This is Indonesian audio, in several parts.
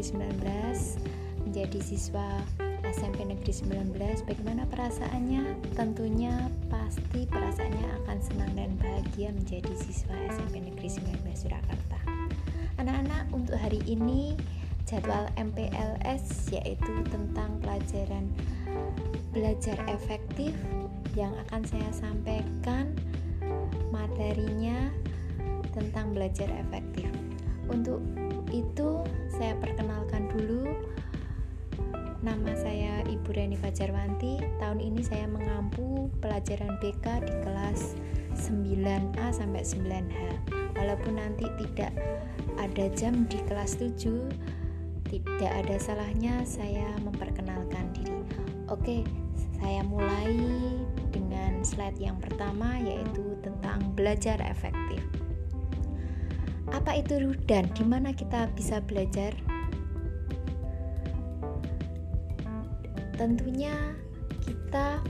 Negeri 19 menjadi siswa SMP Negeri 19. Bagaimana perasaannya? Tentunya pasti perasaannya akan senang dan bahagia menjadi siswa SMP Negeri 19 Surakarta. Anak-anak, untuk hari ini jadwal MPLS yaitu tentang pelajaran belajar efektif yang akan saya sampaikan materinya tentang belajar efektif. Untuk itu saya perkenalkan dulu Nama saya Ibu Reni Fajarwanti. Tahun ini saya mengampu pelajaran BK di kelas 9A sampai 9H. Walaupun nanti tidak ada jam di kelas 7, tidak ada salahnya saya memperkenalkan diri. Oke, saya mulai dengan slide yang pertama yaitu tentang belajar efektif. Apa itu dan di mana kita bisa belajar? Tentunya kita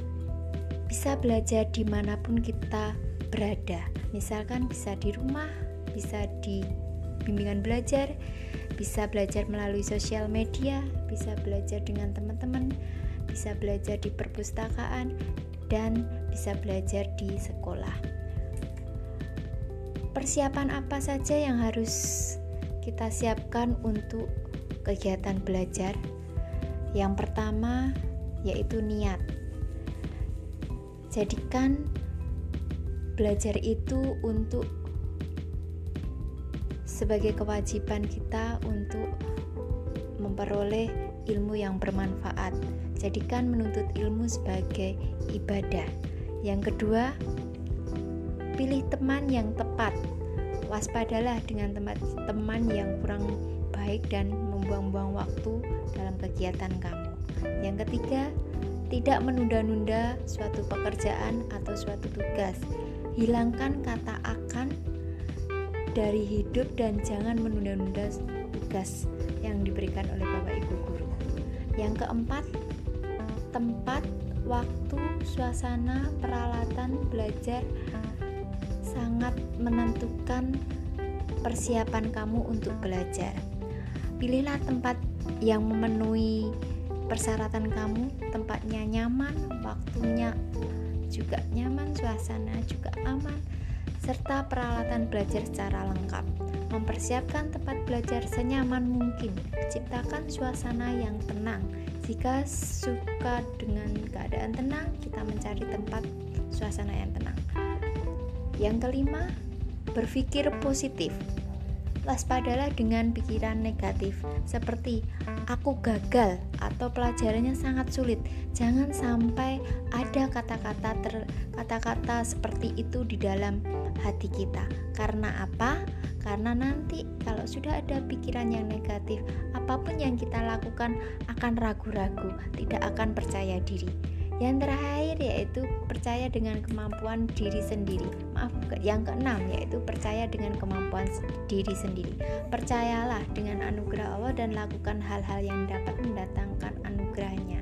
bisa belajar di mana pun kita berada. Misalkan bisa di rumah, bisa di bimbingan belajar, bisa belajar melalui sosial media, bisa belajar dengan teman-teman, bisa belajar di perpustakaan, dan bisa belajar di sekolah. Persiapan apa saja yang harus kita siapkan untuk kegiatan belajar? Yang pertama yaitu niat. Jadikan belajar itu untuk sebagai kewajiban kita untuk memperoleh ilmu yang bermanfaat. Jadikan menuntut ilmu sebagai ibadah. Yang kedua, pilih teman yang tepat. Waspadalah dengan tempat teman yang kurang baik dan membuang-buang waktu dalam kegiatan kamu. Yang ketiga, tidak menunda-nunda suatu pekerjaan atau suatu tugas. Hilangkan kata akan dari hidup dan jangan menunda-nunda tugas yang diberikan oleh Bapak Ibu guru. Yang keempat, tempat, waktu, suasana, peralatan belajar sangat menentukan persiapan kamu untuk belajar. Pilihlah tempat yang memenuhi persyaratan kamu, tempatnya nyaman, waktunya juga nyaman, suasana juga aman, serta peralatan belajar secara lengkap. Mempersiapkan tempat belajar senyaman mungkin, ciptakan suasana yang tenang. Jika suka dengan keadaan tenang, kita mencari tempat suasana yang tenang. Yang kelima, berpikir positif. Waspadalah dengan pikiran negatif seperti aku gagal atau pelajarannya sangat sulit. Jangan sampai ada kata-kata kata-kata seperti itu di dalam hati kita. Karena apa? Karena nanti kalau sudah ada pikiran yang negatif, apa pun yang kita lakukan akan ragu-ragu, tidak akan percaya diri. Yang terakhir yaitu percaya dengan kemampuan diri sendiri. Maaf, yang keenam yaitu percaya dengan kemampuan diri sendiri. Percayalah dengan anugerah Allah dan lakukan hal-hal yang dapat mendatangkan anugerahnya.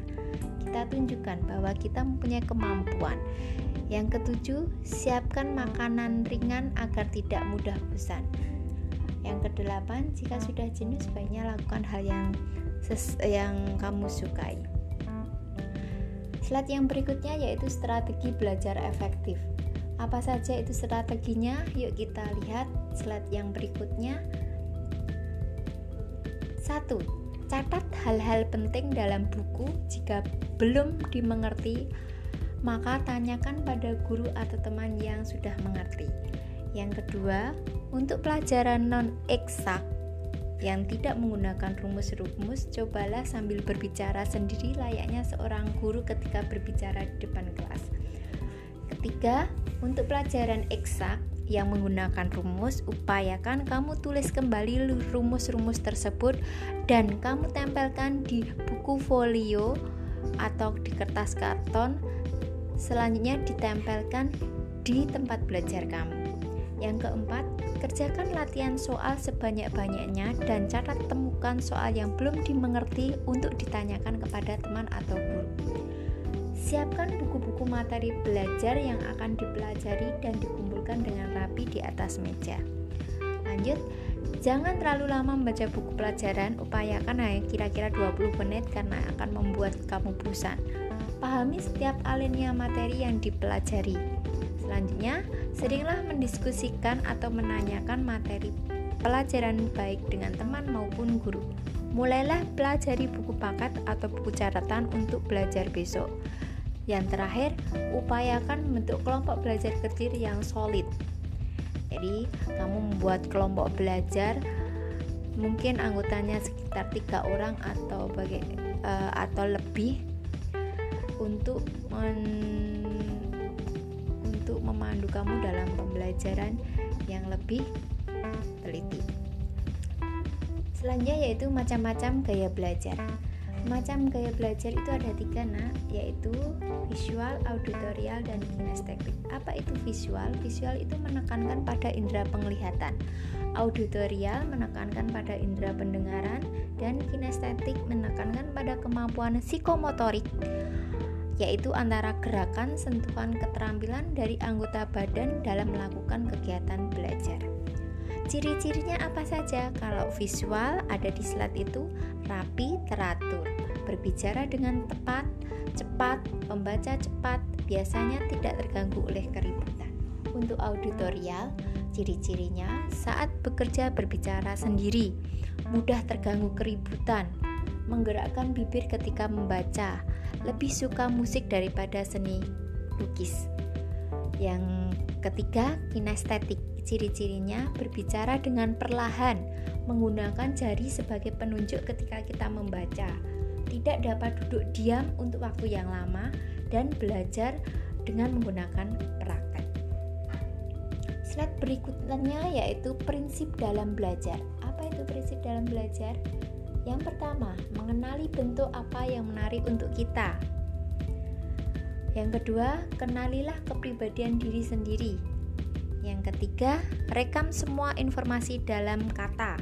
Kita tunjukkan bahwa kita mempunyai kemampuan. Yang ketujuh, siapkan makanan ringan agar tidak mudah bosan. Yang kedelapan, jika sudah jenuh sebaiknya lakukan hal yang yang kamu sukai. Slide yang berikutnya yaitu strategi belajar efektif. Apa saja itu strateginya? Yuk kita lihat slide yang berikutnya. 1. Catat hal-hal penting dalam buku. Jika belum dimengerti, maka tanyakan pada guru atau teman yang sudah mengerti. Yang kedua, untuk pelajaran non-eksak yang tidak menggunakan rumus-rumus, cobalah sambil berbicara sendiri layaknya seorang guru ketika berbicara di depan kelas. Ketiga, untuk pelajaran eksak yang menggunakan rumus, upayakan kamu tulis kembali rumus-rumus tersebut dan kamu tempelkan di buku folio atau di kertas karton. Selanjutnya ditempelkan di tempat belajar kamu. Yang keempat, kerjakan latihan soal sebanyak-banyaknya dan catat temukan soal yang belum dimengerti untuk ditanyakan kepada teman atau guru. Siapkan buku-buku materi belajar yang akan dipelajari dan dikumpulkan dengan rapi di atas meja. Lanjut, jangan terlalu lama membaca buku pelajaran, upayakan hanya kira-kira 20 menit karena akan membuat kamu bosan. Pahami setiap alinea materi yang dipelajari. Selanjutnya, seringlah mendiskusikan atau menanyakan materi pelajaran baik dengan teman maupun guru. Mulailah pelajari buku paket atau buku catatan untuk belajar besok. Yang terakhir, upayakan membentuk kelompok belajar kecil yang solid. Jadi, kamu membuat kelompok belajar mungkin anggotanya sekitar tiga orang atau bagai uh, atau lebih untuk men, kamu dalam pembelajaran yang lebih teliti. Selanjutnya yaitu macam-macam gaya belajar. Macam gaya belajar itu ada tiga nak, yaitu visual, auditorial, dan kinestetik. Apa itu visual? Visual itu menekankan pada indera penglihatan. Auditorial menekankan pada indera pendengaran dan kinestetik menekankan pada kemampuan psikomotorik yaitu antara gerakan, sentuhan, keterampilan dari anggota badan dalam melakukan kegiatan belajar. Ciri-cirinya apa saja? Kalau visual ada di slide itu rapi, teratur berbicara dengan tepat, cepat, membaca cepat, biasanya tidak terganggu oleh keributan. Untuk auditorial, ciri-cirinya saat bekerja berbicara sendiri, mudah terganggu keributan, menggerakkan bibir ketika membaca, lebih suka musik daripada seni lukis. Yang ketiga, kinestetik. Ciri-cirinya berbicara dengan perlahan, menggunakan jari sebagai penunjuk ketika kita membaca tidak dapat duduk diam untuk waktu yang lama dan belajar dengan menggunakan praktek. Slide berikutnya yaitu prinsip dalam belajar. Apa itu prinsip dalam belajar? Yang pertama, mengenali bentuk apa yang menarik untuk kita. Yang kedua, kenalilah kepribadian diri sendiri. Yang ketiga, rekam semua informasi dalam kata.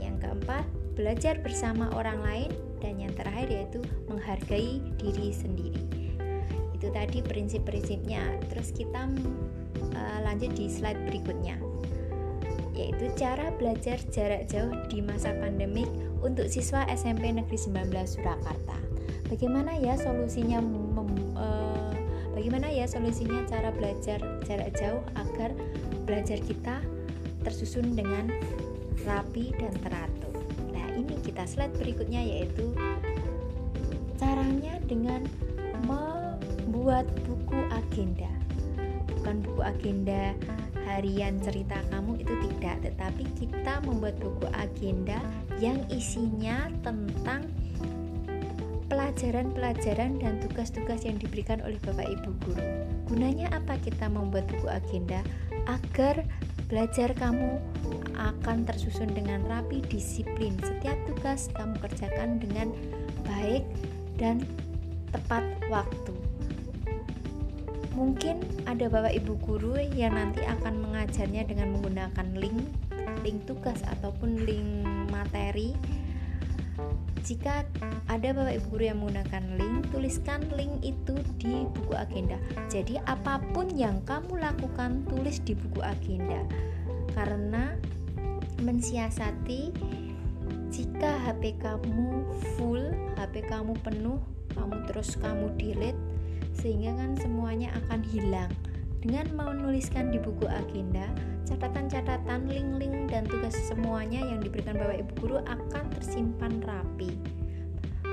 Yang keempat, belajar bersama orang lain dan yang terakhir yaitu menghargai diri sendiri itu tadi prinsip-prinsipnya terus kita uh, lanjut di slide berikutnya yaitu cara belajar jarak jauh di masa pandemik untuk siswa SMP Negeri 19 Surakarta. Bagaimana ya solusinya mem, uh, bagaimana ya solusinya cara belajar jarak jauh agar belajar kita tersusun dengan rapi dan teratur ini kita slide berikutnya yaitu caranya dengan membuat buku agenda bukan buku agenda harian cerita tidak tetapi kita membuat buku agenda yang isinya tentang pelajaran-pelajaran dan tugas-tugas yang diberikan oleh Bapak Ibu guru. Gunanya apa kita membuat buku agenda? Agar belajar kamu akan tersusun dengan rapi disiplin. Setiap tugas kamu kerjakan dengan baik dan tepat waktu. Mungkin ada Bapak Ibu guru yang nanti akan mengajarnya dengan menggunakan link, link tugas ataupun link materi. Jika ada Bapak Ibu guru yang menggunakan link, tuliskan link itu di buku agenda. Jadi apa pun yang kamu lakukan tulis di buku agenda. Karena mensiasati jika HP kamu full, HP kamu penuh, kamu terus kamu delete sehingga kan semuanya akan hilang. Dengan menuliskan di buku agenda, catatan-catatan, link-link dan tugas semuanya yang diberikan Bapak Ibu guru akan tersimpan rapi.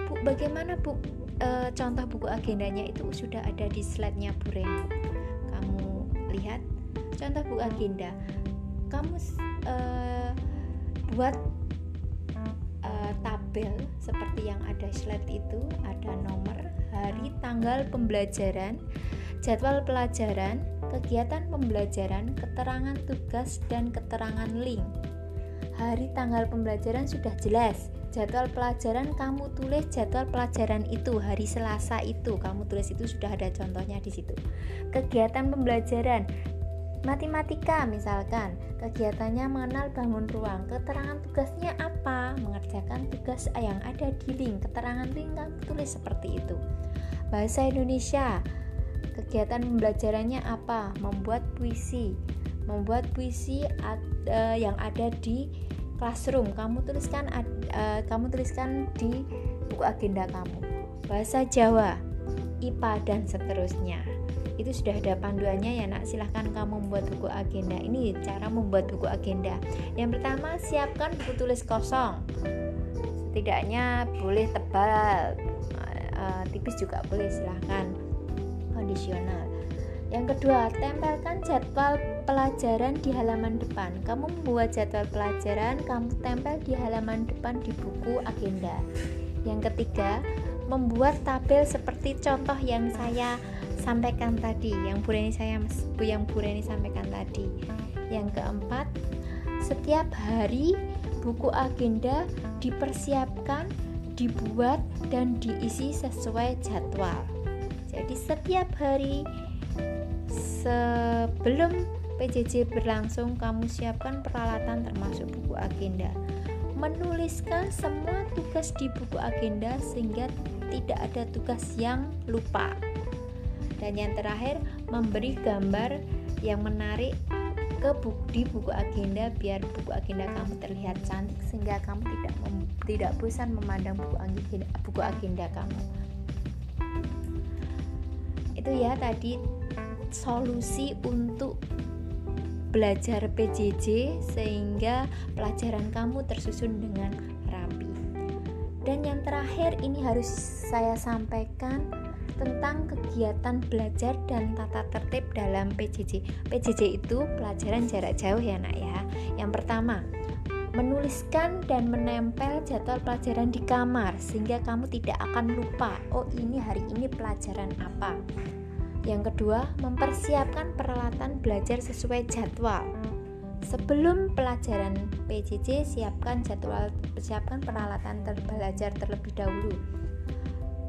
Bu, bagaimana Bu e, contoh buku agendanya itu sudah ada di slide-nya Bu Reni. Kamu lihat contoh buku agenda. Kamu e, buat uh, tabel seperti yang ada slide itu ada nomor hari tanggal pembelajaran jadwal pelajaran kegiatan pembelajaran keterangan tugas dan keterangan link. Hari tanggal pembelajaran sudah jelas. Jadwal pelajaran kamu tulis jadwal pelajaran itu hari Selasa itu. Kamu tulis itu sudah ada contohnya di situ. Kegiatan pembelajaran Matematika misalkan, kegiatannya mengenal bangun ruang. Keterangan tugasnya apa? Mengerjakan tugas yang ada di link. Keterangan link kamu tulis seperti itu. bahasa Indonesia kegiatan pembelajarannya apa membuat puisi membuat puisi uh, yang ada di classroom kamu tuliskan uh, kamu tuliskan di buku agenda kamu bahasa Jawa IPA dan seterusnya itu sudah ada panduannya ya nak. Silahkan kamu membuat buku agenda. Ini cara membuat buku agenda. Yang pertama siapkan buku tulis kosong. Setidaknya boleh tebal. Uh, tipis juga boleh silahkan. Kondisional. Yang kedua tempelkan jadwal pelajaran di halaman depan. Kamu membuat jadwal pelajaran kamu tempel di halaman depan di buku agenda. Yang ketiga membuat tabel seperti contoh yang saya sampaikan tadi yang Bu Reni saya yang Bu Reni sampaikan tadi. Yang keempat setiap hari buku agenda dipersiapkan dibuat dan diisi sesuai jadwal. Jadi setiap hari sebelum PJJ berlangsung kamu siapkan peralatan termasuk buku agenda. Menuliskan semua tugas di buku agenda sehingga tidak ada tugas yang lupa dan yang terakhir memberi gambar yang menarik ke buku di buku agenda biar buku agenda kamu terlihat cantik sehingga kamu tidak mem, tidak bosan memandang buku agenda buku agenda kamu itu ya tadi solusi untuk belajar PJJ sehingga pelajaran kamu tersusun dengan. Dan yang terakhir ini harus saya sampaikan tentang kegiatan belajar dan tata tertib dalam PJJ. PJJ itu pelajaran jarak jauh ya nak ya. Yang pertama, menuliskan dan menempel jadwal pelajaran di kamar sehingga kamu tidak akan lupa, oh ini hari ini pelajaran apa. Yang kedua, mempersiapkan peralatan belajar sesuai jadwal. Sebelum pelajaran PJJ, siapkan jadwal, siapkan peralatan terbelajar terlebih dahulu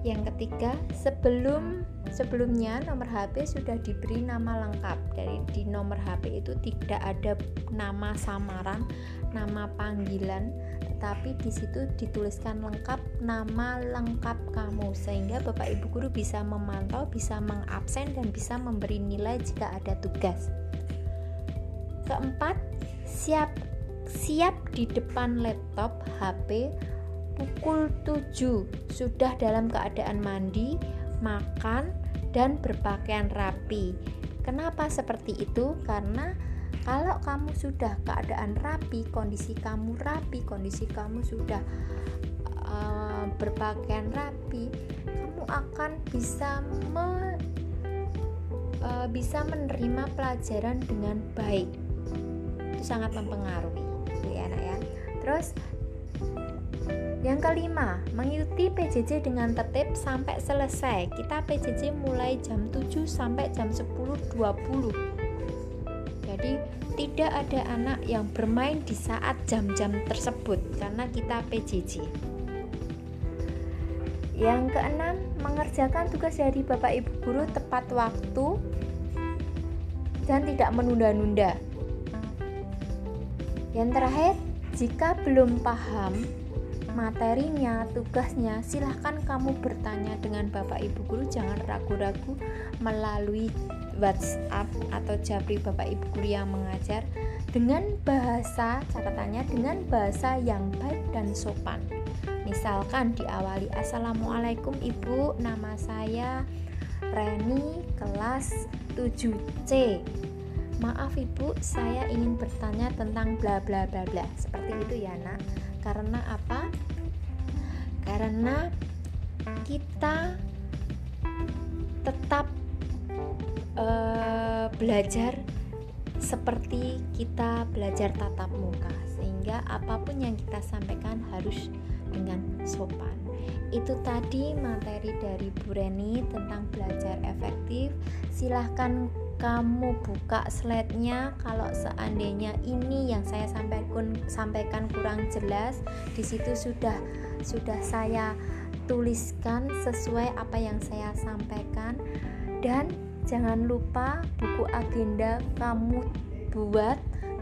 yang ketiga, sebelum sebelumnya nomor HP sudah diberi nama lengkap. Dari di nomor HP itu tidak ada nama samaran, nama panggilan, tetapi di situ dituliskan lengkap nama lengkap kamu sehingga Bapak Ibu guru bisa memantau, bisa mengabsen dan bisa memberi nilai jika ada tugas. Keempat, siap siap di depan laptop, HP pukul 7 sudah dalam keadaan mandi, makan, dan berpakaian rapi. Kenapa seperti itu? Karena kalau kamu sudah keadaan rapi, kondisi kamu rapi, kondisi kamu sudah uh, berpakaian rapi, kamu akan bisa me, uh, bisa menerima pelajaran dengan baik. Itu sangat mempengaruhi, ya, anak ya. Terus yang kelima, mengikuti PJJ dengan tertib sampai selesai. Kita PJJ mulai jam 7 sampai jam 10.20. Jadi tidak ada anak yang bermain di saat jam-jam tersebut karena kita PJJ. Yang keenam, mengerjakan tugas dari Bapak Ibu guru tepat waktu dan tidak menunda-nunda. Yang terakhir, jika belum paham materinya, tugasnya, silahkan kamu bertanya dengan Bapak Ibu Guru. Jangan ragu-ragu melalui WhatsApp atau Japri Bapak Ibu Guru yang mengajar dengan bahasa catatannya dengan bahasa yang baik dan sopan. Misalkan diawali Assalamualaikum Ibu, nama saya Reni kelas 7C. Maaf Ibu, saya ingin bertanya tentang bla bla bla bla. Seperti itu ya, Nak. Karena apa? Karena kita tetap uh, belajar seperti kita belajar tatap muka sehingga apa pun yang kita sampaikan harus dengan sopan itu tadi materi dari Bu Reni tentang belajar efektif silahkan kamu buka slide-nya kalau seandainya ini yang saya sampaikan sampaikan kurang jelas di situ sudah sudah saya tuliskan sesuai apa yang saya sampaikan dan jangan lupa buku agenda kamu buat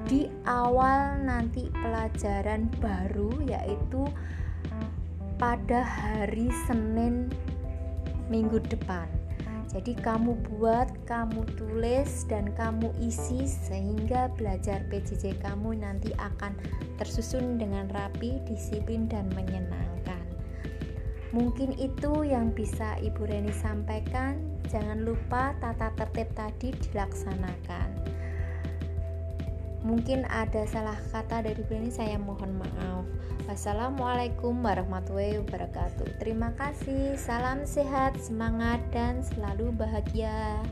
di awal nanti pelajaran baru yaitu pada hari Senin minggu depan. Jadi kamu buat, kamu tulis dan kamu isi sehingga belajar PJJ kamu nanti akan tersusun dengan rapi, disiplin dan menyenangkan. Mungkin itu yang bisa Ibu Reni sampaikan. Jangan lupa tata tertib tadi dilaksanakan. Mungkin ada salah kata dari Ibu Reni, saya mohon maaf. Wassalamualaikum warahmatullahi wabarakatuh. Terima kasih, salam sehat, semangat, dan selalu bahagia.